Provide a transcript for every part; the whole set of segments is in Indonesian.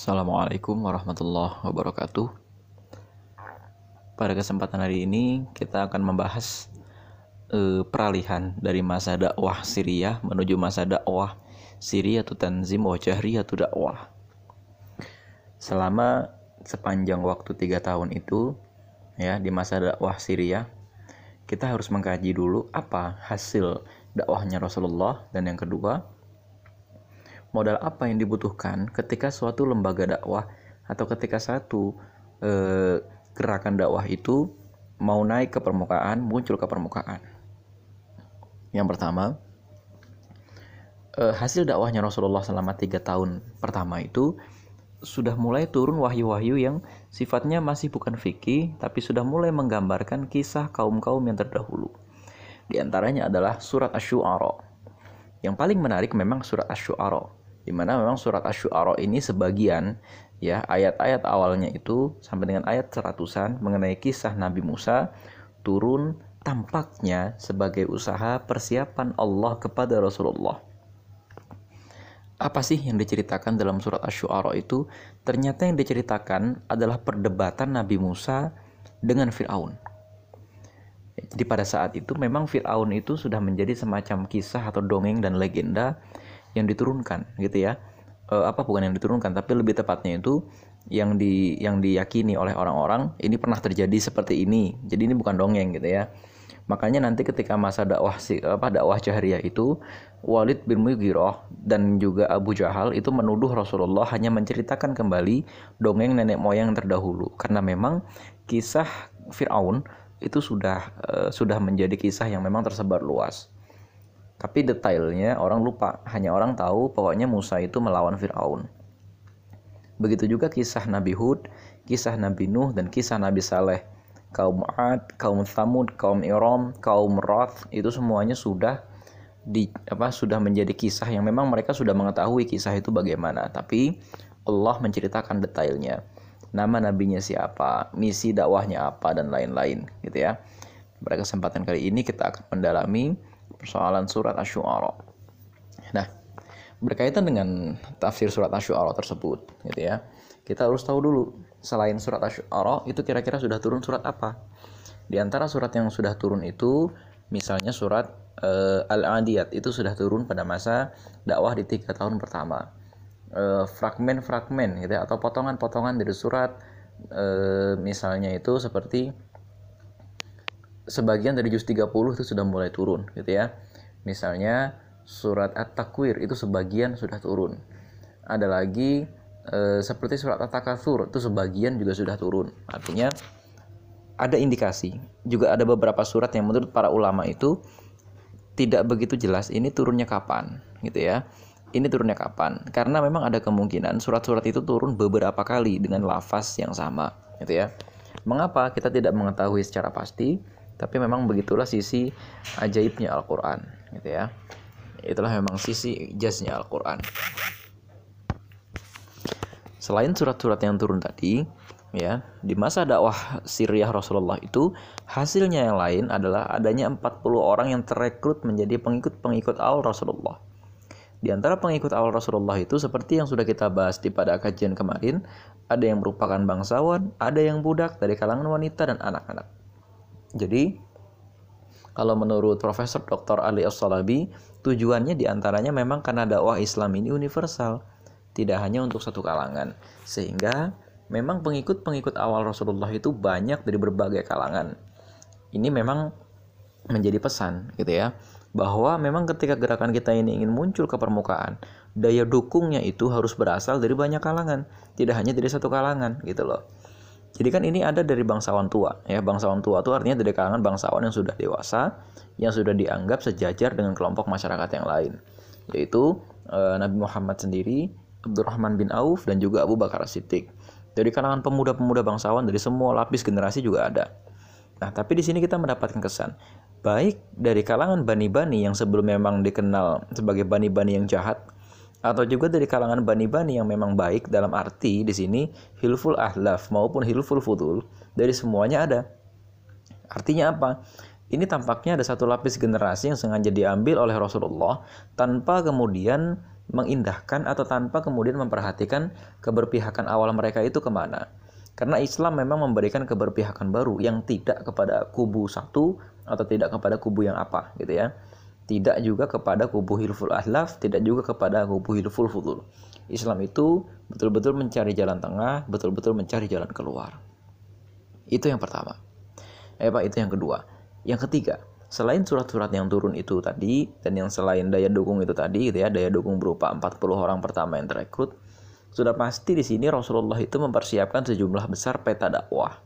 Assalamualaikum warahmatullahi wabarakatuh. Pada kesempatan hari ini kita akan membahas eh, peralihan dari masa dakwah Syria menuju masa dakwah Syria tu tanzim wa tu dakwah. Selama sepanjang waktu tiga tahun itu ya di masa dakwah Syria kita harus mengkaji dulu apa hasil dakwahnya Rasulullah dan yang kedua modal apa yang dibutuhkan ketika suatu lembaga dakwah atau ketika satu eh, gerakan dakwah itu mau naik ke permukaan, muncul ke permukaan. Yang pertama, eh, hasil dakwahnya Rasulullah selama tiga tahun pertama itu sudah mulai turun wahyu-wahyu yang sifatnya masih bukan fikih, tapi sudah mulai menggambarkan kisah kaum-kaum yang terdahulu. Di antaranya adalah surat Ash-Shu'ara. Yang paling menarik memang surat Ash-Shu'ara di mana memang surat Asy-Syu'ara ini sebagian ya ayat-ayat awalnya itu sampai dengan ayat seratusan mengenai kisah Nabi Musa turun tampaknya sebagai usaha persiapan Allah kepada Rasulullah. Apa sih yang diceritakan dalam surat Asy-Syu'ara itu? Ternyata yang diceritakan adalah perdebatan Nabi Musa dengan Firaun. Jadi pada saat itu memang Firaun itu sudah menjadi semacam kisah atau dongeng dan legenda yang diturunkan gitu ya. E, apa bukan yang diturunkan tapi lebih tepatnya itu yang di yang diyakini oleh orang-orang ini pernah terjadi seperti ini jadi ini bukan dongeng gitu ya. Makanya nanti ketika masa dakwah si apa dakwah jahriyah itu Walid bin Mughirah dan juga Abu Jahal itu menuduh Rasulullah hanya menceritakan kembali dongeng nenek moyang terdahulu. Karena memang kisah Firaun itu sudah uh, sudah menjadi kisah yang memang tersebar luas tapi detailnya orang lupa, hanya orang tahu pokoknya Musa itu melawan Firaun. Begitu juga kisah Nabi Hud, kisah Nabi Nuh dan kisah Nabi Saleh. Kaum Ad, kaum Thamud, kaum Iram, kaum Roth itu semuanya sudah di apa sudah menjadi kisah yang memang mereka sudah mengetahui kisah itu bagaimana, tapi Allah menceritakan detailnya. Nama nabinya siapa, misi dakwahnya apa dan lain-lain gitu ya. Pada kesempatan kali ini kita akan mendalami persoalan surat Asy-Syu'ara. Nah, berkaitan dengan tafsir surat Asy-Syu'ara tersebut, gitu ya. Kita harus tahu dulu selain surat Asy-Syu'ara itu kira-kira sudah turun surat apa? Di antara surat yang sudah turun itu misalnya surat uh, Al-Adiyat itu sudah turun pada masa dakwah di tiga tahun pertama. Eh, fragmen-fragmen uh, gitu ya, atau potongan-potongan dari surat uh, misalnya itu seperti sebagian dari juz 30 itu sudah mulai turun gitu ya. Misalnya surat At-Takwir itu sebagian sudah turun. Ada lagi e, seperti surat At-Takatsur itu sebagian juga sudah turun. Artinya ada indikasi. Juga ada beberapa surat yang menurut para ulama itu tidak begitu jelas ini turunnya kapan gitu ya. Ini turunnya kapan? Karena memang ada kemungkinan surat-surat itu turun beberapa kali dengan lafaz yang sama gitu ya. Mengapa kita tidak mengetahui secara pasti? Tapi memang begitulah sisi ajaibnya Al-Quran, gitu ya. Itulah memang sisi jasnya Al-Quran. Selain surat-surat yang turun tadi, ya, di masa dakwah Syriah Rasulullah itu hasilnya yang lain adalah adanya 40 orang yang terekrut menjadi pengikut-pengikut awal Rasulullah. Di antara pengikut awal Rasulullah itu seperti yang sudah kita bahas di pada kajian kemarin, ada yang merupakan bangsawan, ada yang budak dari kalangan wanita dan anak-anak. Jadi kalau menurut Profesor Dr. Ali As-Salabi, tujuannya di antaranya memang karena dakwah Islam ini universal, tidak hanya untuk satu kalangan. Sehingga memang pengikut-pengikut awal Rasulullah itu banyak dari berbagai kalangan. Ini memang menjadi pesan gitu ya, bahwa memang ketika gerakan kita ini ingin muncul ke permukaan, daya dukungnya itu harus berasal dari banyak kalangan, tidak hanya dari satu kalangan gitu loh. Jadi kan ini ada dari bangsawan tua, ya bangsawan tua itu artinya dari kalangan bangsawan yang sudah dewasa, yang sudah dianggap sejajar dengan kelompok masyarakat yang lain, yaitu e, Nabi Muhammad sendiri, Abdurrahman bin Auf dan juga Abu Bakar Siddiq. Dari kalangan pemuda-pemuda bangsawan dari semua lapis generasi juga ada. Nah, tapi di sini kita mendapatkan kesan baik dari kalangan bani-bani yang sebelum memang dikenal sebagai bani-bani yang jahat, atau juga dari kalangan bani-bani yang memang baik dalam arti di sini hilful ahlaf maupun hilful fudul dari semuanya ada. Artinya apa? Ini tampaknya ada satu lapis generasi yang sengaja diambil oleh Rasulullah tanpa kemudian mengindahkan atau tanpa kemudian memperhatikan keberpihakan awal mereka itu ke mana. Karena Islam memang memberikan keberpihakan baru yang tidak kepada kubu satu atau tidak kepada kubu yang apa gitu ya. Tidak juga kepada kubu hilful ahlaf, tidak juga kepada kubu hilful fudul. Islam itu betul-betul mencari jalan tengah, betul-betul mencari jalan keluar. Itu yang pertama. Eh Pak, itu yang kedua. Yang ketiga, selain surat-surat yang turun itu tadi dan yang selain daya dukung itu tadi gitu ya, daya dukung berupa 40 orang pertama yang terekrut, sudah pasti di sini Rasulullah itu mempersiapkan sejumlah besar peta dakwah.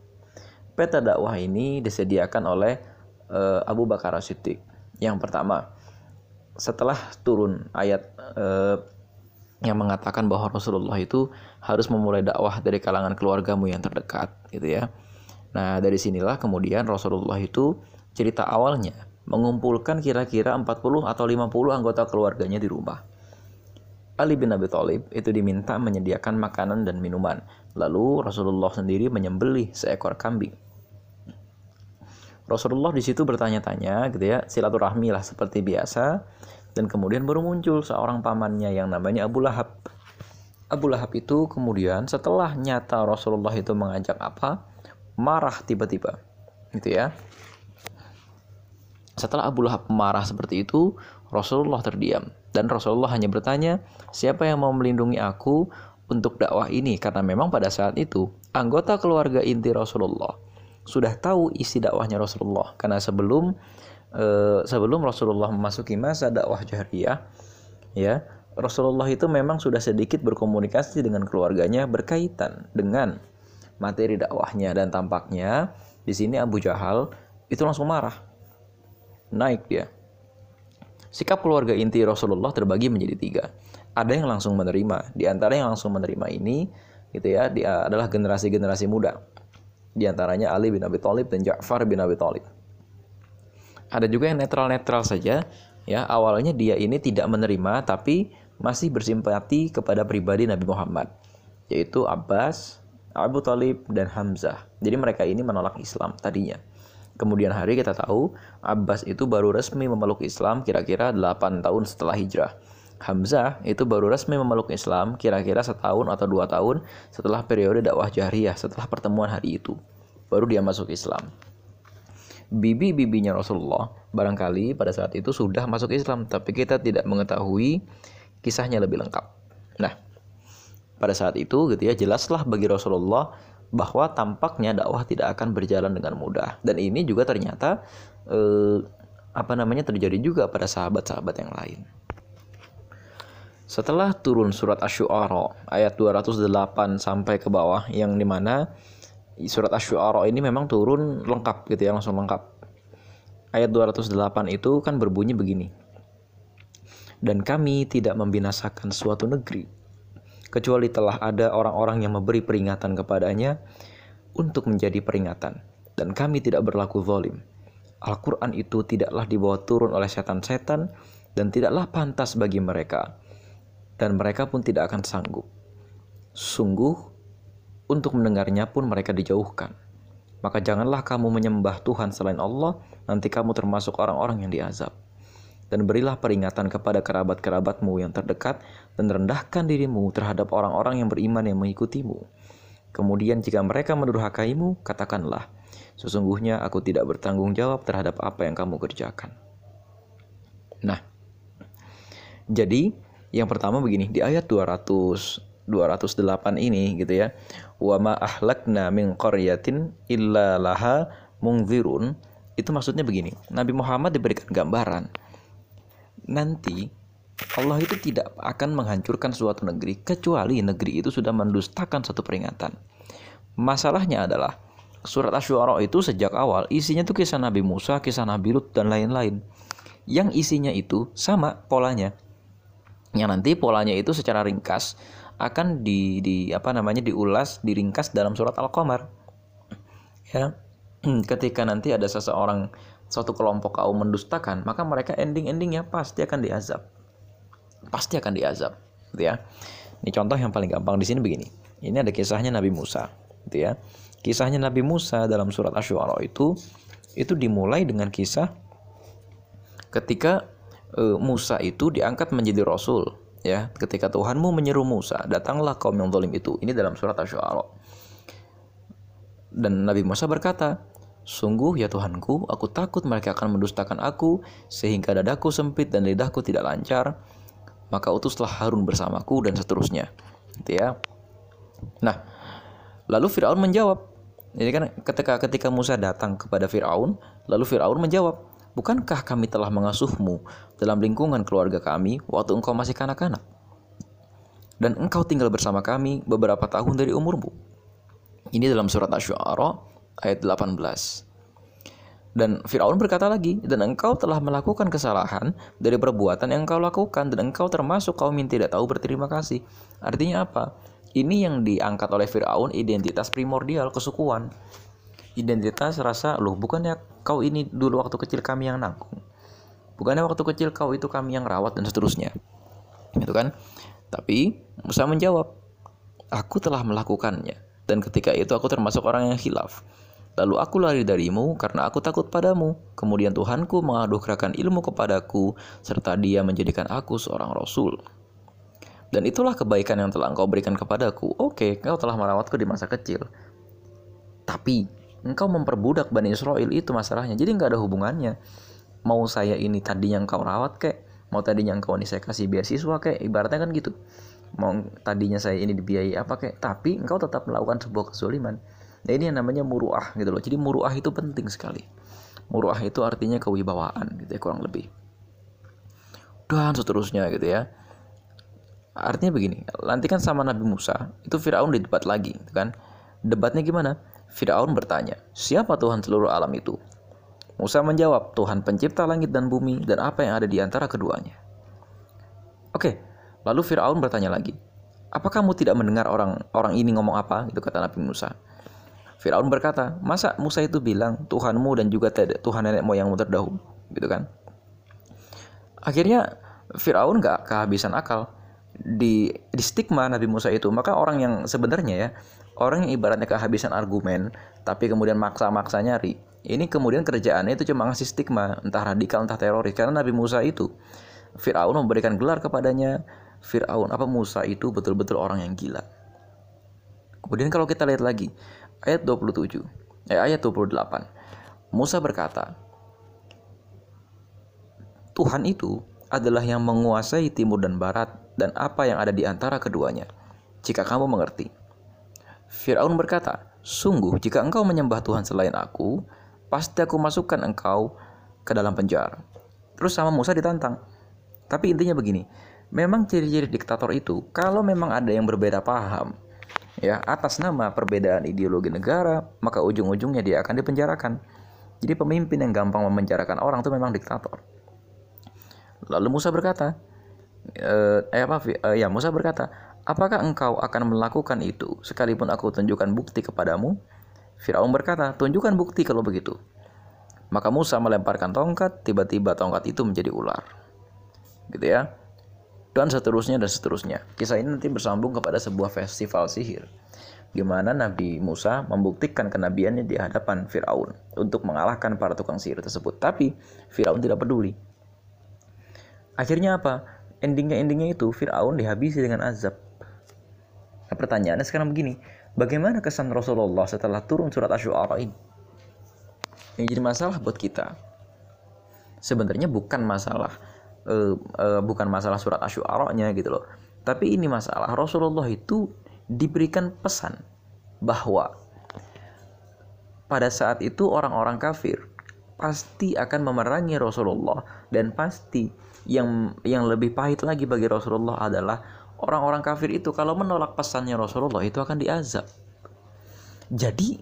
Peta dakwah ini disediakan oleh uh, Abu Bakar Siddiq. Yang pertama, setelah turun ayat uh, yang mengatakan bahwa Rasulullah itu harus memulai dakwah dari kalangan keluargamu yang terdekat, gitu ya. Nah, dari sinilah kemudian Rasulullah itu cerita awalnya mengumpulkan kira-kira 40 atau 50 anggota keluarganya di rumah. Ali bin Abi Thalib itu diminta menyediakan makanan dan minuman. Lalu Rasulullah sendiri menyembelih seekor kambing. Rasulullah di situ bertanya-tanya gitu ya, silaturahmi lah seperti biasa dan kemudian baru muncul seorang pamannya yang namanya Abu Lahab. Abu Lahab itu kemudian setelah nyata Rasulullah itu mengajak apa? Marah tiba-tiba. Gitu ya. Setelah Abu Lahab marah seperti itu, Rasulullah terdiam. Dan Rasulullah hanya bertanya, siapa yang mau melindungi aku untuk dakwah ini? Karena memang pada saat itu, anggota keluarga inti Rasulullah sudah tahu isi dakwahnya Rasulullah. Karena sebelum eh, sebelum Rasulullah memasuki masa dakwah jahriyah, ya Rasulullah itu memang sudah sedikit berkomunikasi dengan keluarganya berkaitan dengan materi dakwahnya dan tampaknya di sini Abu Jahal itu langsung marah naik dia. Sikap keluarga inti Rasulullah terbagi menjadi tiga. Ada yang langsung menerima. Di antara yang langsung menerima ini, gitu ya, dia adalah generasi-generasi muda. Di antaranya Ali bin Abi Thalib dan Ja'far bin Abi Thalib. Ada juga yang netral-netral saja. Ya, awalnya dia ini tidak menerima, tapi masih bersimpati kepada pribadi Nabi Muhammad, yaitu Abbas, Abu Talib, dan Hamzah. Jadi mereka ini menolak Islam tadinya. Kemudian hari kita tahu Abbas itu baru resmi memeluk Islam kira-kira 8 tahun setelah hijrah. Hamzah itu baru resmi memeluk Islam kira-kira setahun atau dua tahun setelah periode dakwah jahriyah setelah pertemuan hari itu. Baru dia masuk Islam. Bibi-bibinya Rasulullah barangkali pada saat itu sudah masuk Islam tapi kita tidak mengetahui kisahnya lebih lengkap. Nah, pada saat itu gitu ya jelaslah bagi Rasulullah bahwa tampaknya dakwah tidak akan berjalan dengan mudah dan ini juga ternyata eh, apa namanya terjadi juga pada sahabat-sahabat yang lain. Setelah turun surat Asy-Syu'ara ayat 208 sampai ke bawah yang di mana surat Asy-Syu'ara ini memang turun lengkap gitu ya langsung lengkap. Ayat 208 itu kan berbunyi begini. Dan kami tidak membinasakan suatu negeri kecuali telah ada orang-orang yang memberi peringatan kepadanya untuk menjadi peringatan dan kami tidak berlaku zalim. Al-Quran itu tidaklah dibawa turun oleh setan-setan dan tidaklah pantas bagi mereka dan mereka pun tidak akan sanggup. Sungguh, untuk mendengarnya pun mereka dijauhkan. Maka janganlah kamu menyembah Tuhan selain Allah, nanti kamu termasuk orang-orang yang diazab dan berilah peringatan kepada kerabat-kerabatmu yang terdekat dan rendahkan dirimu terhadap orang-orang yang beriman yang mengikutimu. Kemudian jika mereka mendurhakaimu, katakanlah, sesungguhnya aku tidak bertanggung jawab terhadap apa yang kamu kerjakan. Nah, jadi yang pertama begini, di ayat 200 208 ini gitu ya. Wa ma ahlakna min qaryatin illa laha mungzirun. Itu maksudnya begini. Nabi Muhammad diberikan gambaran nanti Allah itu tidak akan menghancurkan suatu negeri kecuali negeri itu sudah mendustakan satu peringatan. Masalahnya adalah surat Asy-Syu'ara itu sejak awal isinya tuh kisah Nabi Musa, kisah Nabi Lut dan lain-lain. Yang isinya itu sama polanya. Yang nanti polanya itu secara ringkas akan di, di apa namanya diulas, diringkas dalam surat Al-Qamar. Ya. Ketika nanti ada seseorang suatu kelompok kaum mendustakan, maka mereka ending-endingnya pasti akan diazab. Pasti akan diazab, gitu ya. Ini contoh yang paling gampang di sini begini. Ini ada kisahnya Nabi Musa, gitu ya. Kisahnya Nabi Musa dalam surat Asy-Syu'ara itu itu dimulai dengan kisah ketika e, Musa itu diangkat menjadi rasul ya ketika Tuhanmu menyeru Musa datanglah kaum yang zalim itu ini dalam surat asy-syu'ara dan Nabi Musa berkata Sungguh ya Tuhanku, aku takut mereka akan mendustakan aku sehingga dadaku sempit dan lidahku tidak lancar. Maka utuslah Harun bersamaku dan seterusnya. Gitu ya. Nah, lalu Firaun menjawab. Jadi kan ketika ketika Musa datang kepada Firaun, lalu Firaun menjawab, "Bukankah kami telah mengasuhmu dalam lingkungan keluarga kami waktu engkau masih kanak-kanak? Dan engkau tinggal bersama kami beberapa tahun dari umurmu." Ini dalam surat Asy-Syu'ara ayat 18. Dan Firaun berkata lagi, dan engkau telah melakukan kesalahan dari perbuatan yang engkau lakukan, dan engkau termasuk kaum yang tidak tahu berterima kasih. Artinya apa? Ini yang diangkat oleh Firaun identitas primordial kesukuan. Identitas rasa, loh bukannya kau ini dulu waktu kecil kami yang nanggung. Bukannya waktu kecil kau itu kami yang rawat dan seterusnya. Gitu kan? Tapi Musa menjawab, aku telah melakukannya. Dan ketika itu aku termasuk orang yang hilaf. Lalu aku lari darimu karena aku takut padamu. Kemudian Tuhanku mengaduhkan ilmu kepadaku, serta dia menjadikan aku seorang rasul. Dan itulah kebaikan yang telah engkau berikan kepadaku. Oke, engkau telah merawatku di masa kecil. Tapi, engkau memperbudak Bani Israel itu masalahnya. Jadi nggak ada hubungannya. Mau saya ini tadinya engkau rawat kek, mau tadinya engkau ini saya kasih beasiswa kek, ibaratnya kan gitu. Mau tadinya saya ini dibiayai apa kek, tapi engkau tetap melakukan sebuah kezoliman Nah ini yang namanya muruah gitu loh. Jadi muruah itu penting sekali. Muruah itu artinya kewibawaan gitu ya kurang lebih. Dan seterusnya gitu ya. Artinya begini, nanti kan sama Nabi Musa, itu Firaun didebat lagi, gitu kan? Debatnya gimana? Firaun bertanya, siapa Tuhan seluruh alam itu? Musa menjawab, Tuhan pencipta langit dan bumi dan apa yang ada di antara keduanya. Oke, lalu Firaun bertanya lagi, apa kamu tidak mendengar orang orang ini ngomong apa? Itu kata Nabi Musa. Firaun berkata, masa Musa itu bilang Tuhanmu dan juga Tuhan nenek moyangmu terdahulu, gitu kan? Akhirnya Firaun gak kehabisan akal di, di stigma Nabi Musa itu. Maka orang yang sebenarnya ya, orang yang ibaratnya kehabisan argumen, tapi kemudian maksa-maksa nyari, ini kemudian kerjaannya itu cuma ngasih stigma, entah radikal entah teroris. Karena Nabi Musa itu, Firaun memberikan gelar kepadanya, Firaun apa Musa itu betul-betul orang yang gila. Kemudian kalau kita lihat lagi, ayat 27, eh, ayat 28. Musa berkata, Tuhan itu adalah yang menguasai timur dan barat dan apa yang ada di antara keduanya. Jika kamu mengerti. Firaun berkata, Sungguh jika engkau menyembah Tuhan selain aku, pasti aku masukkan engkau ke dalam penjara. Terus sama Musa ditantang. Tapi intinya begini, memang ciri-ciri diktator itu kalau memang ada yang berbeda paham, ya atas nama perbedaan ideologi negara maka ujung-ujungnya dia akan dipenjarakan jadi pemimpin yang gampang memenjarakan orang itu memang diktator lalu Musa berkata eh, eh apa eh, ya Musa berkata apakah engkau akan melakukan itu sekalipun aku tunjukkan bukti kepadamu Firaun berkata tunjukkan bukti kalau begitu maka Musa melemparkan tongkat tiba-tiba tongkat itu menjadi ular gitu ya dan seterusnya dan seterusnya. Kisah ini nanti bersambung kepada sebuah festival sihir di mana Nabi Musa membuktikan kenabiannya di hadapan Firaun untuk mengalahkan para tukang sihir tersebut. Tapi Firaun tidak peduli. Akhirnya apa? Endingnya endingnya itu Firaun dihabisi dengan azab. Nah, pertanyaannya sekarang begini, bagaimana kesan Rasulullah setelah turun surat Asy-Syu'ara ini? Yang jadi masalah buat kita sebenarnya bukan masalah uh, uh, bukan masalah surat asyuaranya gitu loh tapi ini masalah Rasulullah itu diberikan pesan bahwa pada saat itu orang-orang kafir pasti akan memerangi Rasulullah dan pasti yang yang lebih pahit lagi bagi Rasulullah adalah orang-orang kafir itu kalau menolak pesannya Rasulullah itu akan diazab. Jadi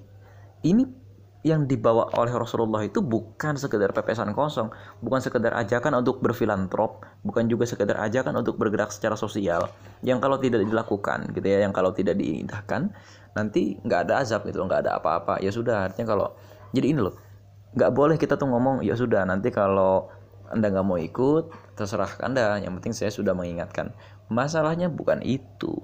ini yang dibawa oleh Rasulullah itu bukan sekedar pepesan kosong, bukan sekedar ajakan untuk berfilantrop, bukan juga sekedar ajakan untuk bergerak secara sosial. Yang kalau tidak dilakukan, gitu ya, yang kalau tidak diindahkan, nanti nggak ada azab gitu, nggak ada apa-apa. Ya sudah, artinya kalau jadi ini loh, nggak boleh kita tuh ngomong ya sudah nanti kalau anda nggak mau ikut, terserah anda. Yang penting saya sudah mengingatkan. Masalahnya bukan itu,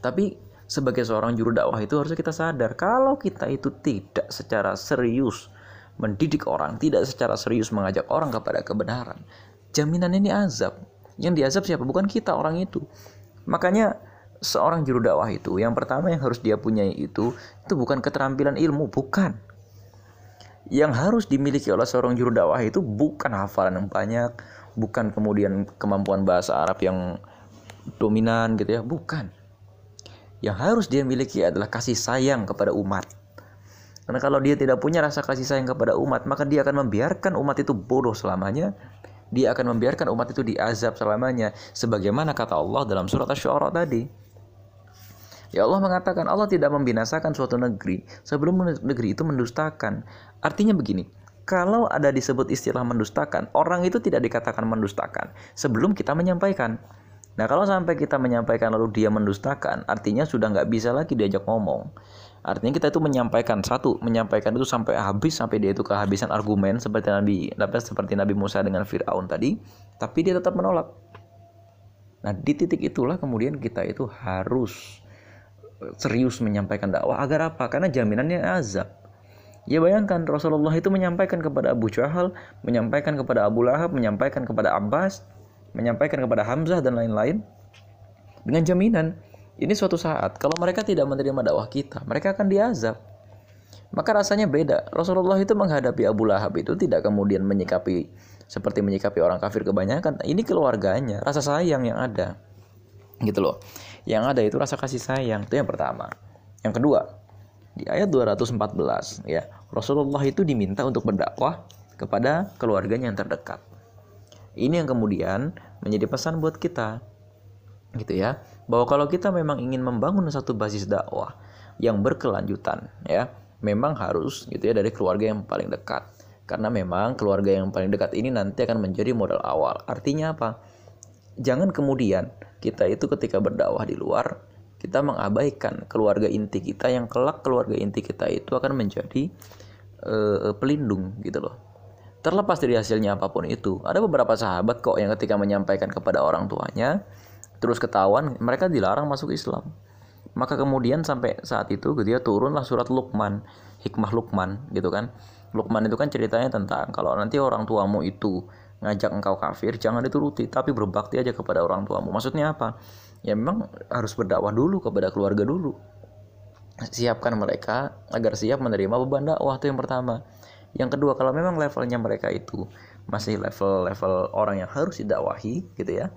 tapi sebagai seorang juru dakwah itu harusnya kita sadar kalau kita itu tidak secara serius mendidik orang, tidak secara serius mengajak orang kepada kebenaran, jaminan ini azab. yang diazab siapa bukan kita orang itu makanya seorang juru dakwah itu yang pertama yang harus dia punya itu itu bukan keterampilan ilmu bukan yang harus dimiliki oleh seorang juru dakwah itu bukan hafalan yang banyak bukan kemudian kemampuan bahasa Arab yang dominan gitu ya bukan. Yang harus dia miliki adalah kasih sayang kepada umat. Karena kalau dia tidak punya rasa kasih sayang kepada umat maka dia akan membiarkan umat itu bodoh selamanya dia akan membiarkan umat itu diazab selamanya sebagaimana kata Allah dalam surat asy-syu'ara tadi. Ya Allah mengatakan Allah tidak membinasakan suatu negeri sebelum negeri itu mendustakan. Artinya begini, kalau ada disebut istilah mendustakan, orang itu tidak dikatakan mendustakan sebelum kita menyampaikan. Nah kalau sampai kita menyampaikan lalu dia mendustakan, artinya sudah nggak bisa lagi diajak ngomong. Artinya kita itu menyampaikan satu, menyampaikan itu sampai habis sampai dia itu kehabisan argumen seperti Nabi, seperti Nabi Musa dengan Fir'aun tadi, tapi dia tetap menolak. Nah di titik itulah kemudian kita itu harus serius menyampaikan dakwah agar apa? Karena jaminannya azab. Ya bayangkan Rasulullah itu menyampaikan kepada Abu Jahal, menyampaikan kepada Abu Lahab, menyampaikan kepada Abbas, menyampaikan kepada Hamzah dan lain-lain dengan jaminan ini suatu saat kalau mereka tidak menerima dakwah kita, mereka akan diazab. Maka rasanya beda. Rasulullah itu menghadapi Abu Lahab itu tidak kemudian menyikapi seperti menyikapi orang kafir kebanyakan. Ini keluarganya, rasa sayang yang ada. Gitu loh. Yang ada itu rasa kasih sayang. Itu yang pertama. Yang kedua, di ayat 214 ya, Rasulullah itu diminta untuk berdakwah kepada keluarganya yang terdekat. Ini yang kemudian menjadi pesan buat kita. Gitu ya. Bahwa kalau kita memang ingin membangun satu basis dakwah yang berkelanjutan ya, memang harus gitu ya dari keluarga yang paling dekat. Karena memang keluarga yang paling dekat ini nanti akan menjadi modal awal. Artinya apa? Jangan kemudian kita itu ketika berdakwah di luar kita mengabaikan keluarga inti kita yang kelak keluarga inti kita itu akan menjadi uh, pelindung gitu loh. Terlepas dari hasilnya apa pun itu ada beberapa sahabat kok yang ketika menyampaikan kepada orang tuanya terus ketahuan mereka dilarang masuk Islam. Maka kemudian sampai saat itu ya turunlah surat Luqman hikmah Luqman gitu kan. Luqman itu kan ceritanya tentang kalau nanti orang tuamu itu ngajak engkau kafir jangan dituruti tapi berbakti aja kepada orang tuamu. Maksudnya apa ya memang harus berdakwah dulu kepada keluarga dulu. Siapkan mereka agar siap menerima beban dakwah itu yang pertama. Yang kedua kalau memang levelnya mereka itu masih level-level orang yang harus didakwahi gitu ya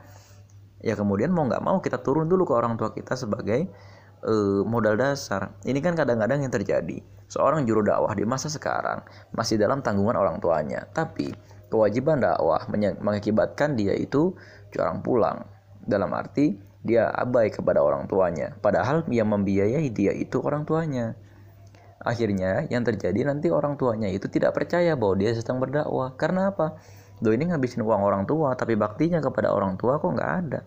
ya kemudian mau nggak mau kita turun dulu ke orang tua kita sebagai uh, modal dasar. Ini kan kadang-kadang yang terjadi. Seorang juru dakwah di masa sekarang masih dalam tanggungan orang tuanya tapi kewajiban dakwah mengakibatkan dia itu jarang pulang. Dalam arti dia abai kepada orang tuanya, padahal yang membiayai dia itu orang tuanya. Akhirnya yang terjadi nanti orang tuanya itu tidak percaya bahwa dia sedang berdakwah. Karena apa? Do ini ngabisin uang orang tua, tapi baktinya kepada orang tua kok nggak ada.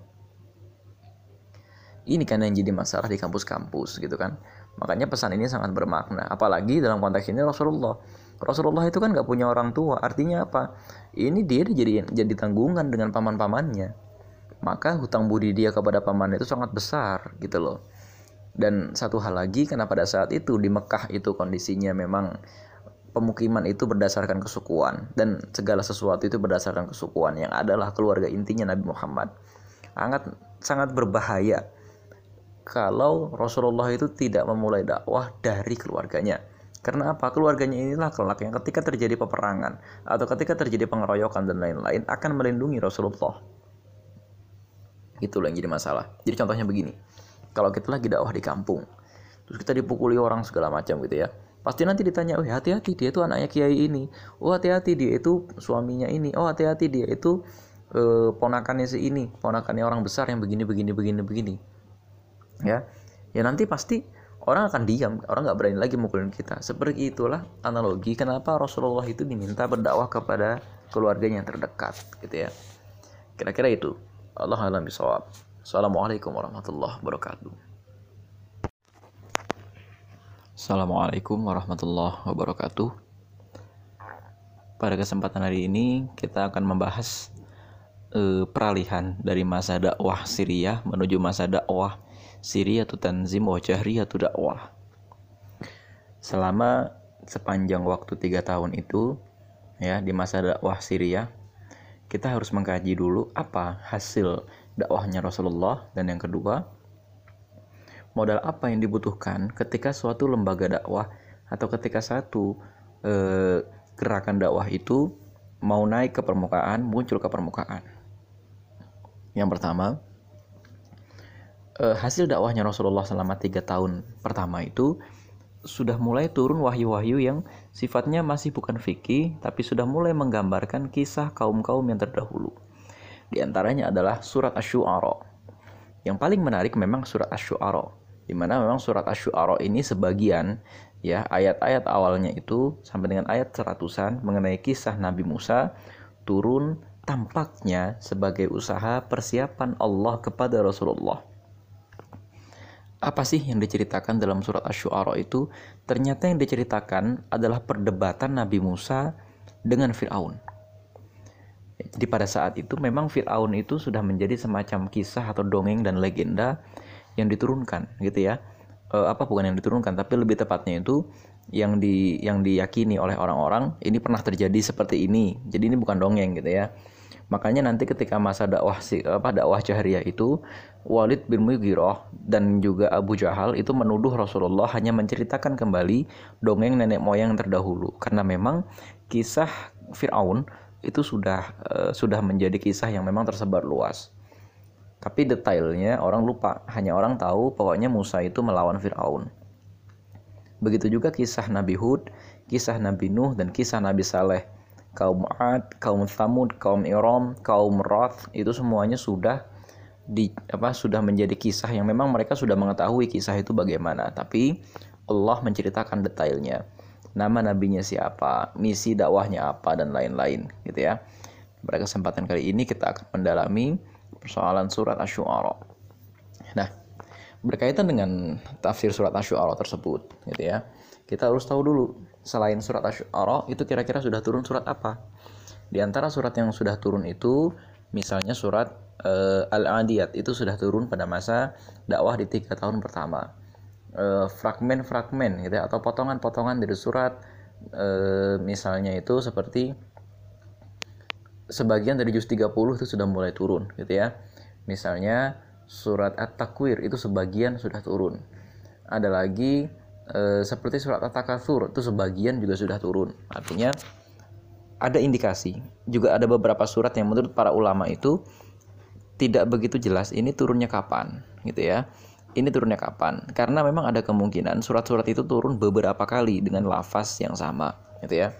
Ini kan yang jadi masalah di kampus-kampus gitu kan. Makanya pesan ini sangat bermakna. Apalagi dalam konteks ini Rasulullah Rasulullah itu kan nggak punya orang tua. Artinya apa? Ini dia jadi jadi tanggungan dengan paman-pamannya. Maka hutang budi dia kepada paman itu sangat besar gitu loh. Dan satu hal lagi karena pada saat itu di Mekah itu kondisinya memang pemukiman itu berdasarkan kesukuan dan segala sesuatu itu berdasarkan kesukuan yang adalah keluarga intinya Nabi Muhammad. Sangat sangat berbahaya kalau Rasulullah itu tidak memulai dakwah dari keluarganya karena apa? Keluarganya inilah kelak yang ketika terjadi peperangan atau ketika terjadi pengeroyokan dan lain-lain akan melindungi Rasulullah. Itulah yang jadi masalah. Jadi contohnya begini. Kalau kita lagi dakwah di kampung, terus kita dipukuli orang segala macam gitu ya. Pasti nanti ditanya, oh hati-hati dia itu anaknya kiai ini. Oh hati-hati dia itu suaminya ini. Oh hati-hati dia itu eh, ponakannya si ini, ponakannya orang besar yang begini begini begini begini. Ya. Ya nanti pasti orang akan diam, orang nggak berani lagi mukulin kita. Seperti itulah analogi kenapa Rasulullah itu diminta berdakwah kepada keluarganya yang terdekat, gitu ya. Kira-kira itu. Allah alam bisawab. Assalamualaikum warahmatullahi wabarakatuh. Assalamualaikum warahmatullahi wabarakatuh. Pada kesempatan hari ini kita akan membahas uh, peralihan dari masa dakwah Syria menuju masa dakwah atau tanzim wa atau dakwah. Selama sepanjang waktu tiga tahun itu, ya di masa dakwah Syria, kita harus mengkaji dulu apa hasil dakwahnya Rasulullah dan yang kedua modal apa yang dibutuhkan ketika suatu lembaga dakwah atau ketika satu eh, gerakan dakwah itu mau naik ke permukaan, muncul ke permukaan. Yang pertama, eh, hasil dakwahnya Rasulullah selama tiga tahun pertama itu sudah mulai turun wahyu-wahyu yang sifatnya masih bukan fikih, tapi sudah mulai menggambarkan kisah kaum-kaum yang terdahulu. Di antaranya adalah surat Asy-Syu'ara. Yang paling menarik memang surat Asy-Syu'ara di mana memang surat Asy-Syu'ara ini sebagian ya ayat-ayat awalnya itu sampai dengan ayat seratusan mengenai kisah Nabi Musa turun tampaknya sebagai usaha persiapan Allah kepada Rasulullah. Apa sih yang diceritakan dalam surat Asy-Syu'ara itu? Ternyata yang diceritakan adalah perdebatan Nabi Musa dengan Firaun. Jadi pada saat itu memang Firaun itu sudah menjadi semacam kisah atau dongeng dan legenda yang diturunkan gitu ya e, apa bukan yang diturunkan tapi lebih tepatnya itu yang di yang diyakini oleh orang-orang ini pernah terjadi seperti ini jadi ini bukan dongeng gitu ya makanya nanti ketika masa dakwah apa dakwah jahriyah itu Walid bin Mughirah dan juga Abu Jahal itu menuduh Rasulullah hanya menceritakan kembali dongeng nenek moyang terdahulu karena memang kisah Firaun itu sudah uh, sudah menjadi kisah yang memang tersebar luas tapi detailnya orang lupa, hanya orang tahu pokoknya Musa itu melawan Firaun. Begitu juga kisah Nabi Hud, kisah Nabi Nuh dan kisah Nabi Saleh. Kaum Ad, kaum Thamud, kaum Iram, kaum Roth itu semuanya sudah di apa sudah menjadi kisah yang memang mereka sudah mengetahui kisah itu bagaimana, tapi Allah menceritakan detailnya. Nama nabinya siapa, misi dakwahnya apa dan lain-lain gitu ya. Pada kesempatan kali ini kita akan mendalami persoalan surat Asy-Syu'ara. Nah, berkaitan dengan tafsir surat Asy-Syu'ara tersebut, gitu ya. Kita harus tahu dulu selain surat Asy-Syu'ara itu kira-kira sudah turun surat apa? Di antara surat yang sudah turun itu misalnya surat uh, Al-Adiyat itu sudah turun pada masa dakwah di tiga tahun pertama. Eh, fragmen-fragmen uh, gitu ya atau potongan-potongan dari surat uh, misalnya itu seperti sebagian dari juz 30 itu sudah mulai turun gitu ya. Misalnya surat At-Takwir itu sebagian sudah turun. Ada lagi e, seperti surat At-Takatsur itu sebagian juga sudah turun. Artinya ada indikasi. Juga ada beberapa surat yang menurut para ulama itu tidak begitu jelas ini turunnya kapan gitu ya. Ini turunnya kapan? Karena memang ada kemungkinan surat-surat itu turun beberapa kali dengan lafaz yang sama gitu ya.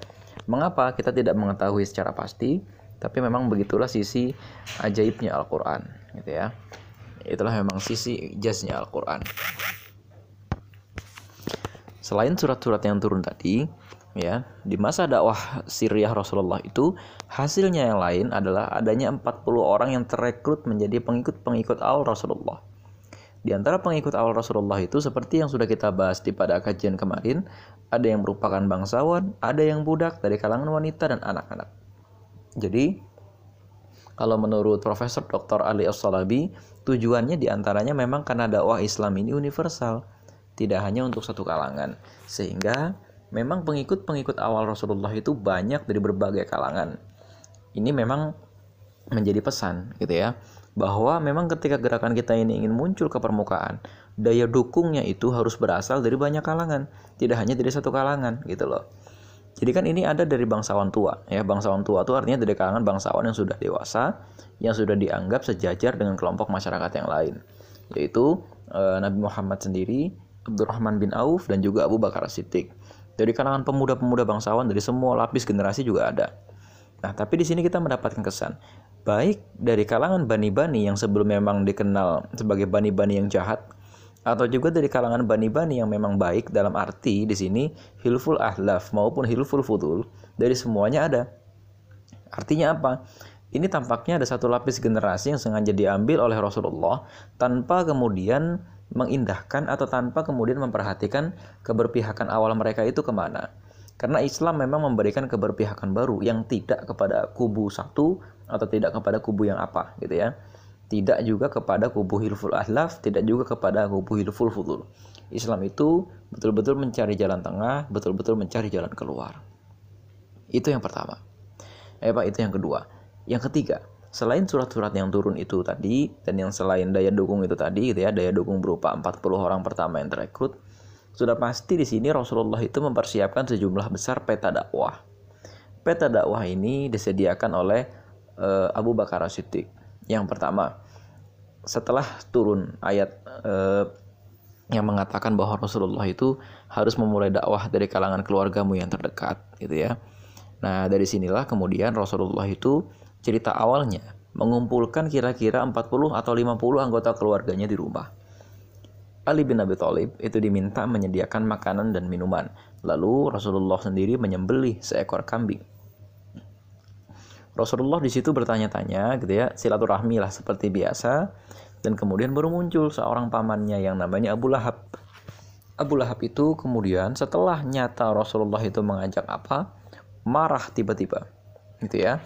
Mengapa kita tidak mengetahui secara pasti? Tapi memang begitulah sisi ajaibnya Al-Quran, gitu ya. Itulah memang sisi jasnya Al-Quran. Selain surat-surat yang turun tadi, ya, di masa dakwah Syriah Rasulullah itu hasilnya yang lain adalah adanya 40 orang yang terekrut menjadi pengikut-pengikut al Rasulullah. Di antara pengikut awal Rasulullah itu seperti yang sudah kita bahas di pada kajian kemarin, ada yang merupakan bangsawan, ada yang budak dari kalangan wanita dan anak-anak. Jadi kalau menurut Profesor Dr. Ali As-Salabi, tujuannya di antaranya memang karena dakwah Islam ini universal, tidak hanya untuk satu kalangan. Sehingga memang pengikut-pengikut awal Rasulullah itu banyak dari berbagai kalangan. Ini memang menjadi pesan gitu ya, bahwa memang ketika gerakan kita ini ingin muncul ke permukaan, daya dukungnya itu harus berasal dari banyak kalangan, tidak hanya dari satu kalangan gitu loh. Jadi kan ini ada dari bangsawan tua, ya bangsawan tua itu artinya dari kalangan bangsawan yang sudah dewasa, yang sudah dianggap sejajar dengan kelompok masyarakat yang lain, yaitu e, Nabi Muhammad sendiri, Abdurrahman bin Auf dan juga Abu Bakar Siddiq. Dari kalangan pemuda-pemuda bangsawan dari semua lapis generasi juga ada. Nah, tapi di sini kita mendapatkan kesan baik dari kalangan bani-bani yang sebelum memang dikenal sebagai bani-bani yang jahat atau juga dari kalangan bani-bani yang memang baik dalam arti di sini hilful ahlaf maupun hilful fudul dari semuanya ada. Artinya apa? Ini tampaknya ada satu lapis generasi yang sengaja diambil oleh Rasulullah tanpa kemudian mengindahkan atau tanpa kemudian memperhatikan keberpihakan awal mereka itu ke mana. Karena Islam memang memberikan keberpihakan baru yang tidak kepada kubu satu atau tidak kepada kubu yang apa gitu ya tidak juga kepada kubu hilful ahlaf, tidak juga kepada kubu hilful fudul. Islam itu betul-betul mencari jalan tengah, betul-betul mencari jalan keluar. Itu yang pertama. Eh Pak, itu yang kedua. Yang ketiga, selain surat-surat yang turun itu tadi dan yang selain daya dukung itu tadi gitu ya, daya dukung berupa 40 orang pertama yang terekrut, sudah pasti di sini Rasulullah itu mempersiapkan sejumlah besar peta dakwah. Peta dakwah ini disediakan oleh uh, Abu Bakar Siddiq. Yang pertama, setelah turun ayat uh, yang mengatakan bahwa Rasulullah itu harus memulai dakwah dari kalangan keluargamu yang terdekat gitu ya. Nah, dari sinilah kemudian Rasulullah itu cerita awalnya mengumpulkan kira-kira 40 atau 50 anggota keluarganya di rumah. Ali bin Abi Thalib itu diminta menyediakan makanan dan minuman. Lalu Rasulullah sendiri menyembelih seekor kambing. Rasulullah di situ bertanya-tanya gitu ya, silaturahmi lah seperti biasa dan kemudian baru muncul seorang pamannya yang namanya Abu Lahab. Abu Lahab itu kemudian setelah nyata Rasulullah itu mengajak apa? Marah tiba-tiba. Gitu ya.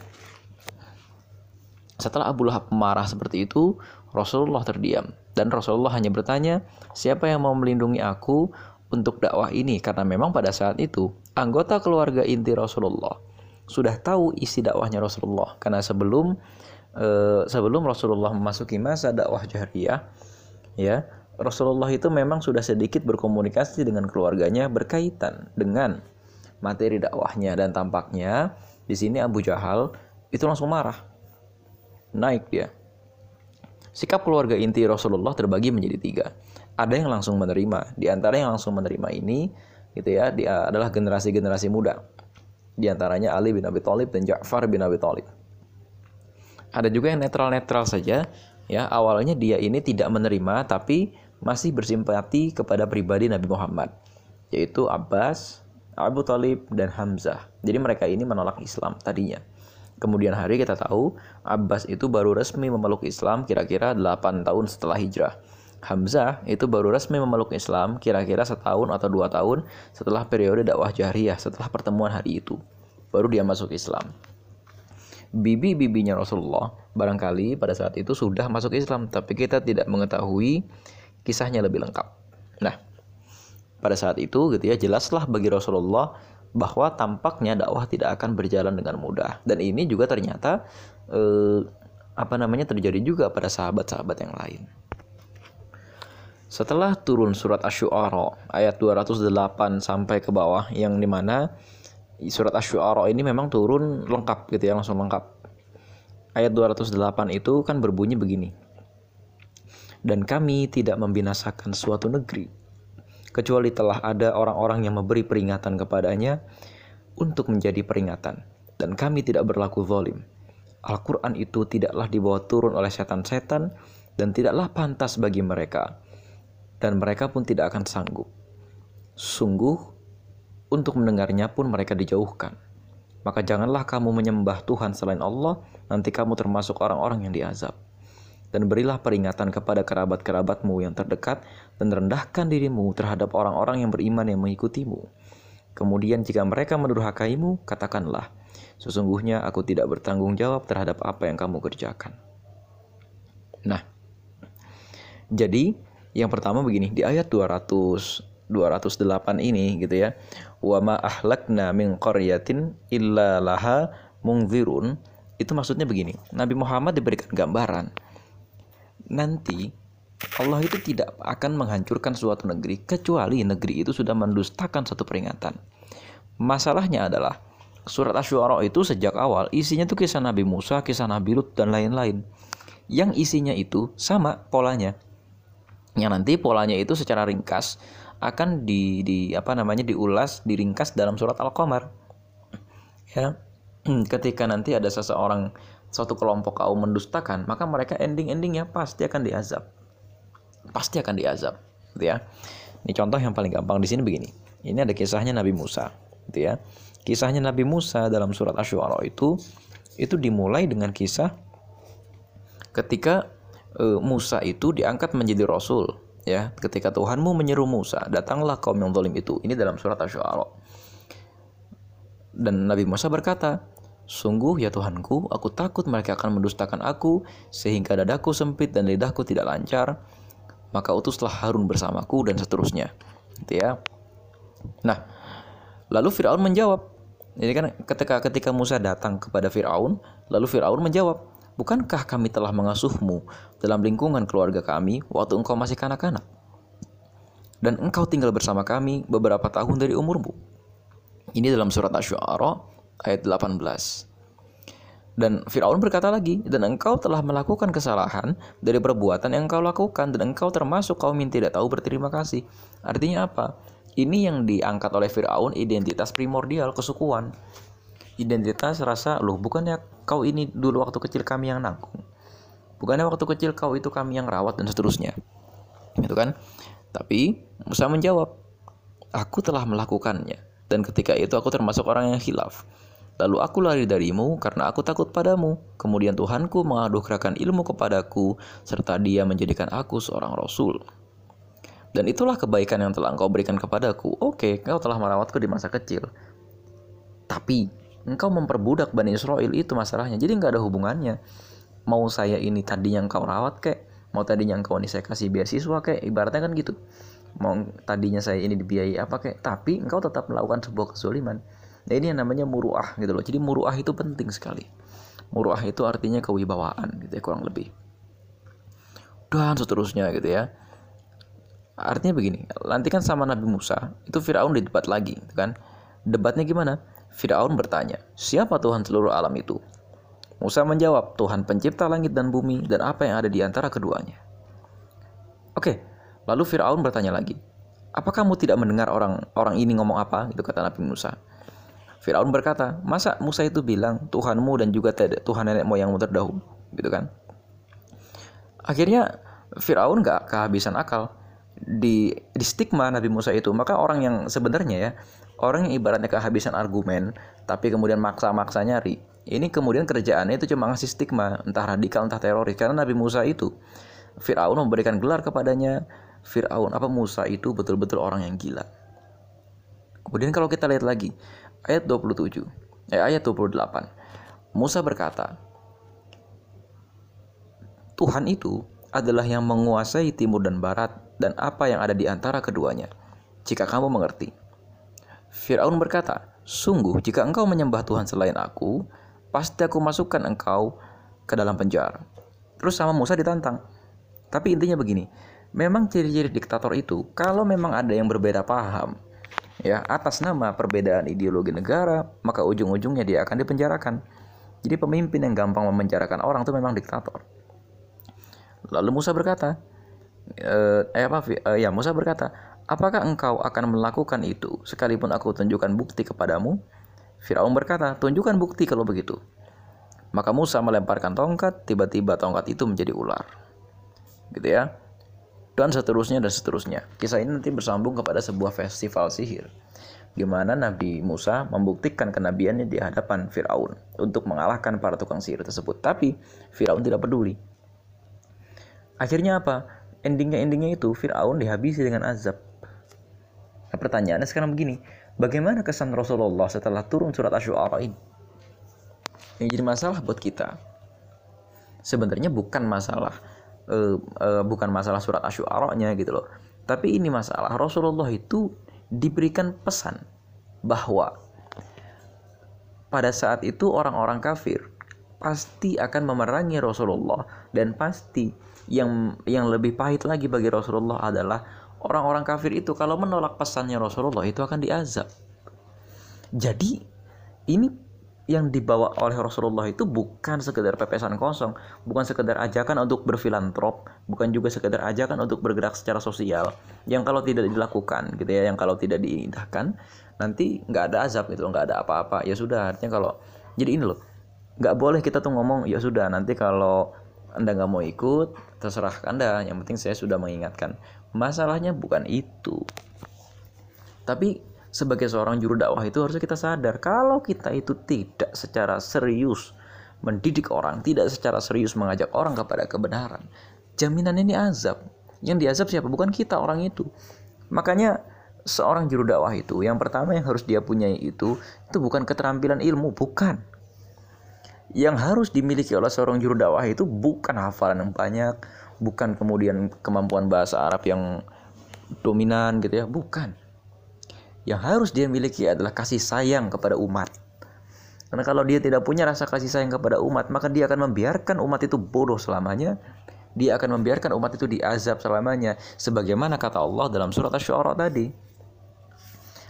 Setelah Abu Lahab marah seperti itu, Rasulullah terdiam. Dan Rasulullah hanya bertanya, siapa yang mau melindungi aku untuk dakwah ini? Karena memang pada saat itu, anggota keluarga inti Rasulullah sudah tahu isi dakwahnya Rasulullah. Karena sebelum eh, sebelum Rasulullah memasuki masa dakwah jahriyah ya Rasulullah itu memang sudah sedikit berkomunikasi dengan keluarganya berkaitan dengan materi dakwahnya. Dan tampaknya di sini Abu Jahal itu langsung marah. Naik dia. Sikap keluarga inti Rasulullah terbagi menjadi tiga. Ada yang langsung menerima. Di antara yang langsung menerima ini gitu ya dia adalah generasi-generasi muda di antaranya Ali bin Abi Thalib dan Ja'far bin Abi Thalib ada juga yang netral-netral saja ya awalnya dia ini tidak menerima tapi masih bersimpati kepada pribadi Nabi Muhammad yaitu Abbas, Abu Talib dan Hamzah. Jadi mereka ini menolak Islam tadinya. Kemudian hari kita tahu Abbas itu baru resmi memeluk Islam kira-kira 8 tahun setelah hijrah. Hamzah itu baru resmi memeluk Islam kira-kira setahun atau dua tahun setelah periode dakwah jahriyah setelah pertemuan hari itu. Baru dia masuk Islam bibi-bibinya Rasulullah barangkali pada saat itu sudah masuk Islam tapi kita tidak mengetahui kisahnya lebih lengkap. Nah, pada saat itu gitu ya jelaslah bagi Rasulullah bahwa tampaknya dakwah tidak akan berjalan dengan mudah dan ini juga ternyata eh, apa namanya terjadi juga pada sahabat-sahabat yang lain. Setelah turun surat Asy-Syu'ara ayat 208 sampai ke bawah yang di mana surat Asy-Syu'ara ini memang turun lengkap gitu ya, langsung lengkap. Ayat 208 itu kan berbunyi begini. Dan kami tidak membinasakan suatu negeri kecuali telah ada orang-orang yang memberi peringatan kepadanya untuk menjadi peringatan dan kami tidak berlaku zalim. Al-Quran itu tidaklah dibawa turun oleh setan-setan dan tidaklah pantas bagi mereka dan mereka pun tidak akan sanggup. Sungguh untuk mendengarnya pun mereka dijauhkan. Maka janganlah kamu menyembah Tuhan selain Allah, nanti kamu termasuk orang-orang yang diazab. Dan berilah peringatan kepada kerabat-kerabatmu yang terdekat, dan rendahkan dirimu terhadap orang-orang yang beriman yang mengikutimu. Kemudian jika mereka mendurhakaimu, katakanlah, sesungguhnya aku tidak bertanggung jawab terhadap apa yang kamu kerjakan. Nah, jadi yang pertama begini, di ayat 200 208 ini gitu ya. Wa ma ahlakna min qaryatin illa laha mungzirun. Itu maksudnya begini. Nabi Muhammad diberikan gambaran. Nanti Allah itu tidak akan menghancurkan suatu negeri kecuali negeri itu sudah mendustakan satu peringatan. Masalahnya adalah surat Asy-Syu'ara itu sejak awal isinya tuh kisah Nabi Musa, kisah Nabi Lut dan lain-lain. Yang isinya itu sama polanya. Yang nanti polanya itu secara ringkas akan di, di apa namanya diulas diringkas dalam surat Al-Qamar. Ya. Ketika nanti ada seseorang suatu kelompok kaum mendustakan, maka mereka ending-endingnya pasti akan diazab. Pasti akan diazab, gitu ya. Ini contoh yang paling gampang di sini begini. Ini ada kisahnya Nabi Musa, gitu ya. Kisahnya Nabi Musa dalam surat Asy-Syu'ara itu itu dimulai dengan kisah ketika Musa itu diangkat menjadi rasul ya ketika Tuhanmu menyeru Musa datanglah kaum yang zalim itu ini dalam surat Asy-Syu'ara dan Nabi Musa berkata Sungguh ya Tuhanku, aku takut mereka akan mendustakan aku sehingga dadaku sempit dan lidahku tidak lancar. Maka utuslah Harun bersamaku dan seterusnya. Gitu ya. Nah, lalu Firaun menjawab, Jadi kan ketika ketika Musa datang kepada Firaun, lalu Firaun menjawab, "Bukankah kami telah mengasuhmu dalam lingkungan keluarga kami waktu engkau masih kanak-kanak? Dan engkau tinggal bersama kami beberapa tahun dari umurmu." Ini dalam surat Asy-Syu'ara ayat 18. Dan Firaun berkata lagi, dan engkau telah melakukan kesalahan dari perbuatan yang engkau lakukan, dan engkau termasuk kaum yang tidak tahu berterima kasih. Artinya apa? Ini yang diangkat oleh Firaun identitas primordial kesukuan. Identitas rasa, loh bukannya kau ini dulu waktu kecil kami yang nanggung. Bukannya waktu kecil kau itu kami yang rawat dan seterusnya. Gitu kan? Tapi Musa menjawab, aku telah melakukannya. Dan ketika itu aku termasuk orang yang hilaf. Lalu aku lari darimu karena aku takut padamu. Kemudian Tuhanku mengaduhkan ilmu kepadaku, serta dia menjadikan aku seorang rasul. Dan itulah kebaikan yang telah engkau berikan kepadaku. Oke, engkau telah merawatku di masa kecil. Tapi, engkau memperbudak Bani Israel itu masalahnya. Jadi nggak ada hubungannya. Mau saya ini tadinya engkau rawat kek, mau tadinya engkau ini saya kasih beasiswa kek, ibaratnya kan gitu. Mau tadinya saya ini dibiayai apa kek, tapi engkau tetap melakukan sebuah kesuliman Nah ini yang namanya muruah gitu loh. Jadi muruah itu penting sekali. Muruah itu artinya kewibawaan gitu ya kurang lebih. Dan seterusnya gitu ya. Artinya begini, nanti kan sama Nabi Musa, itu Firaun didebat lagi, gitu kan? Debatnya gimana? Firaun bertanya, "Siapa Tuhan seluruh alam itu?" Musa menjawab, "Tuhan pencipta langit dan bumi dan apa yang ada di antara keduanya." Oke, lalu Firaun bertanya lagi, "Apa kamu tidak mendengar orang orang ini ngomong apa?" Itu kata Nabi Musa. Firaun berkata, "Masa Musa itu bilang Tuhanmu dan juga Tuhan nenek moyangmu terdahulu?" Gitu kan? Akhirnya Firaun gak kehabisan akal di, di stigma Nabi Musa itu. Maka orang yang sebenarnya ya, orang yang ibaratnya kehabisan argumen, tapi kemudian maksa-maksa nyari. Ini kemudian kerjaannya itu cuma ngasih stigma, entah radikal, entah teroris. Karena Nabi Musa itu, Fir'aun memberikan gelar kepadanya, Fir'aun, apa Musa itu betul-betul orang yang gila. Kemudian kalau kita lihat lagi, ayat 27, eh, ayat 28. Musa berkata, Tuhan itu adalah yang menguasai timur dan barat dan apa yang ada di antara keduanya. Jika kamu mengerti. Firaun berkata, Sungguh, jika engkau menyembah Tuhan selain aku, pasti aku masukkan engkau ke dalam penjara. Terus sama Musa ditantang. Tapi intinya begini, memang ciri-ciri diktator itu, kalau memang ada yang berbeda paham, ya atas nama perbedaan ideologi negara maka ujung-ujungnya dia akan dipenjarakan jadi pemimpin yang gampang memenjarakan orang itu memang diktator lalu Musa berkata eh, eh apa eh, ya Musa berkata apakah engkau akan melakukan itu sekalipun aku tunjukkan bukti kepadamu Firaun berkata tunjukkan bukti kalau begitu maka Musa melemparkan tongkat tiba-tiba tongkat itu menjadi ular gitu ya dan seterusnya dan seterusnya. Kisah ini nanti bersambung kepada sebuah festival sihir di mana Nabi Musa membuktikan kenabiannya di hadapan Firaun untuk mengalahkan para tukang sihir tersebut. Tapi Firaun tidak peduli. Akhirnya apa? Endingnya endingnya itu Firaun dihabisi dengan azab. Nah, pertanyaannya sekarang begini, bagaimana kesan Rasulullah setelah turun surat Asy-Syu'ara ini? Yang jadi masalah buat kita sebenarnya bukan masalah uh, uh, bukan masalah surat asyuaranya gitu loh tapi ini masalah Rasulullah itu diberikan pesan bahwa pada saat itu orang-orang kafir pasti akan memerangi Rasulullah dan pasti yang yang lebih pahit lagi bagi Rasulullah adalah orang-orang kafir itu kalau menolak pesannya Rasulullah itu akan diazab. Jadi ini yang dibawa oleh Rasulullah itu bukan sekedar pepesan kosong, bukan sekedar ajakan untuk berfilantrop, bukan juga sekedar ajakan untuk bergerak secara sosial. Yang kalau tidak dilakukan, gitu ya, yang kalau tidak diindahkan, nanti nggak ada azab gitu, nggak ada apa-apa. Ya sudah, artinya kalau jadi ini loh, nggak boleh kita tuh ngomong ya sudah nanti kalau anda nggak mau ikut, terserah anda. Yang penting saya sudah mengingatkan. Masalahnya bukan itu. Tapi sebagai seorang juru dakwah itu harusnya kita sadar kalau kita itu tidak secara serius mendidik orang, tidak secara serius mengajak orang kepada kebenaran, jaminan ini azab. Yang diazab siapa? Bukan kita orang itu. Makanya seorang juru dakwah itu yang pertama yang harus dia punyai itu itu bukan keterampilan ilmu, bukan. Yang harus dimiliki oleh seorang juru dakwah itu bukan hafalan yang banyak, bukan kemudian kemampuan bahasa Arab yang dominan gitu ya, bukan yang harus dia miliki adalah kasih sayang kepada umat. Karena kalau dia tidak punya rasa kasih sayang kepada umat, maka dia akan membiarkan umat itu bodoh selamanya. Dia akan membiarkan umat itu diazab selamanya. Sebagaimana kata Allah dalam surat Asy-Syu'ara tadi.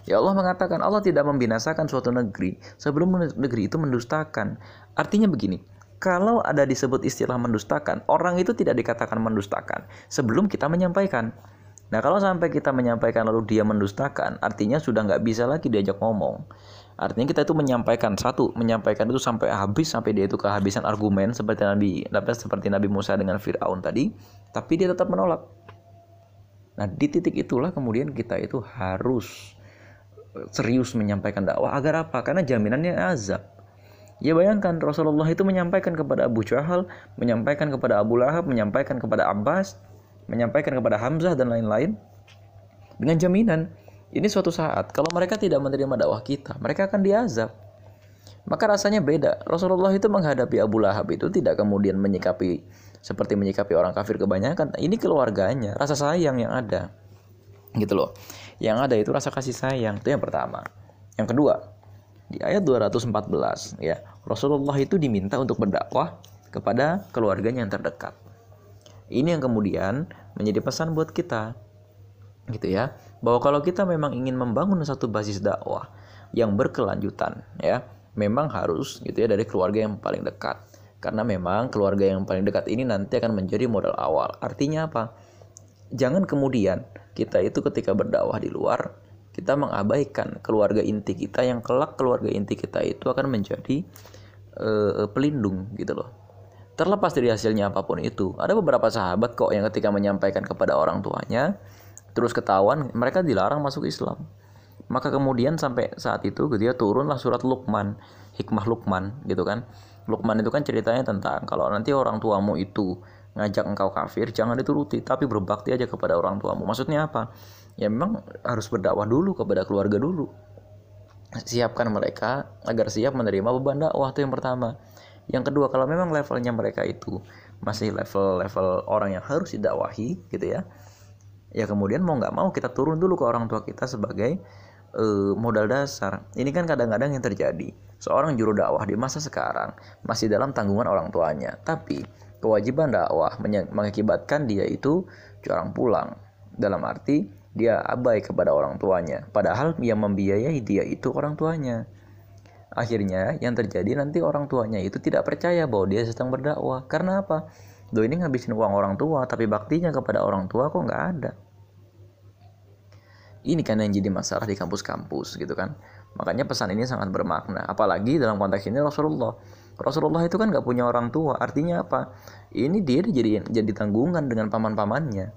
Ya Allah mengatakan Allah tidak membinasakan suatu negeri sebelum negeri itu mendustakan. Artinya begini, kalau ada disebut istilah mendustakan, orang itu tidak dikatakan mendustakan sebelum kita menyampaikan. Nah kalau sampai kita menyampaikan lalu dia mendustakan, artinya sudah nggak bisa lagi diajak ngomong. Artinya kita itu menyampaikan satu, menyampaikan itu sampai habis sampai dia itu kehabisan argumen seperti Nabi seperti Nabi Musa dengan Firaun tadi, tapi dia tetap menolak. Nah, di titik itulah kemudian kita itu harus serius menyampaikan dakwah agar apa? Karena jaminannya azab. Ya bayangkan Rasulullah itu menyampaikan kepada Abu Jahal, menyampaikan kepada Abu Lahab, menyampaikan kepada Abbas, menyampaikan kepada Hamzah dan lain-lain dengan jaminan ini suatu saat, kalau mereka tidak menerima dakwah kita, mereka akan diazab. Maka rasanya beda. Rasulullah itu menghadapi Abu Lahab itu tidak kemudian menyikapi seperti menyikapi orang kafir kebanyakan. Ini keluarganya, rasa sayang yang ada. Gitu loh. Yang ada itu rasa kasih sayang. Itu yang pertama. Yang kedua, di ayat 214 ya, Rasulullah itu diminta untuk berdakwah kepada keluarganya yang terdekat. Ini yang kemudian menjadi pesan buat kita. Gitu ya bahwa kalau kita memang ingin membangun satu basis dakwah yang berkelanjutan ya memang harus gitu ya dari keluarga yang paling dekat karena memang keluarga yang paling dekat ini nanti akan menjadi modal awal artinya apa jangan kemudian kita itu ketika berdakwah di luar kita mengabaikan keluarga inti kita yang kelak keluarga inti kita itu akan menjadi uh, pelindung gitu loh. Terlepas dari hasilnya apa pun itu ada beberapa sahabat kok yang ketika menyampaikan kepada orang tuanya terus ketahuan mereka dilarang masuk Islam. Maka kemudian sampai saat itu ya turunlah surat Luqman hikmah Luqman gitu kan. Luqman itu kan ceritanya tentang kalau nanti orang tuamu itu ngajak engkau kafir jangan dituruti tapi berbakti aja kepada orang tuamu. Maksudnya apa? Ya memang harus berdakwah dulu kepada keluarga dulu. Siapkan mereka agar siap menerima beban dakwah itu yang pertama. Yang kedua kalau memang levelnya mereka itu masih level-level orang yang harus didakwahi gitu ya ya kemudian mau nggak mau kita turun dulu ke orang tua kita sebagai uh, modal dasar. Ini kan kadang-kadang yang terjadi. Seorang juru dakwah di masa sekarang masih dalam tanggungan orang tuanya. Tapi kewajiban dakwah mengakibatkan dia itu jarang pulang dalam arti dia abai kepada orang tuanya padahal yang membiayai dia itu orang tuanya akhirnya yang terjadi nanti orang tuanya itu tidak percaya bahwa dia sedang berdakwah karena apa Do ini ngabisin uang orang tua, tapi baktinya kepada orang tua kok nggak ada. Ini kan yang jadi masalah di kampus-kampus gitu kan. Makanya pesan ini sangat bermakna. Apalagi dalam konteks ini Rasulullah. Rasulullah itu kan nggak punya orang tua. Artinya apa? Ini dia jadi jadi tanggungan dengan paman-pamannya.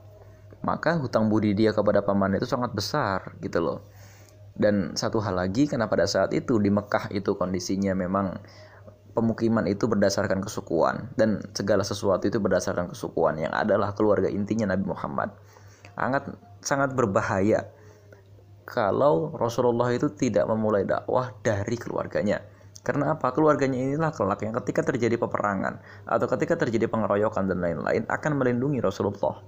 Maka hutang budi dia kepada paman itu sangat besar gitu loh. Dan satu hal lagi karena pada saat itu di Mekah itu kondisinya memang pemukiman itu berdasarkan kesukuan dan segala sesuatu itu berdasarkan kesukuan yang adalah keluarga intinya Nabi Muhammad. Sangat sangat berbahaya kalau Rasulullah itu tidak memulai dakwah dari keluarganya. Karena apa? Keluarganya inilah kelak yang ketika terjadi peperangan atau ketika terjadi pengeroyokan dan lain-lain akan melindungi Rasulullah.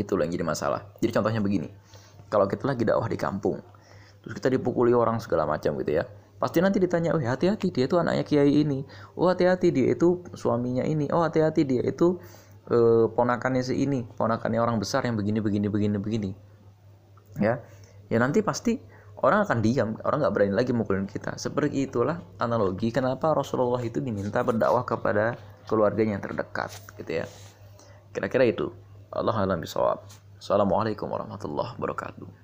Itulah yang jadi masalah. Jadi contohnya begini. Kalau kita lagi dakwah di kampung, terus kita dipukuli orang segala macam gitu ya pasti nanti ditanya oh hati-hati dia itu anaknya kiai ini oh hati-hati dia itu suaminya ini oh hati-hati dia itu eh, ponakannya si ini ponakannya orang besar yang begini begini begini begini ya ya nanti pasti orang akan diam orang nggak berani lagi mukulin kita. Seperti itulah analogi kenapa Rasulullah itu diminta berdakwah kepada keluarganya yang terdekat gitu ya. Kira-kira itu. Allah alam bisawab Assalamualaikum warahmatullahi wabarakatuh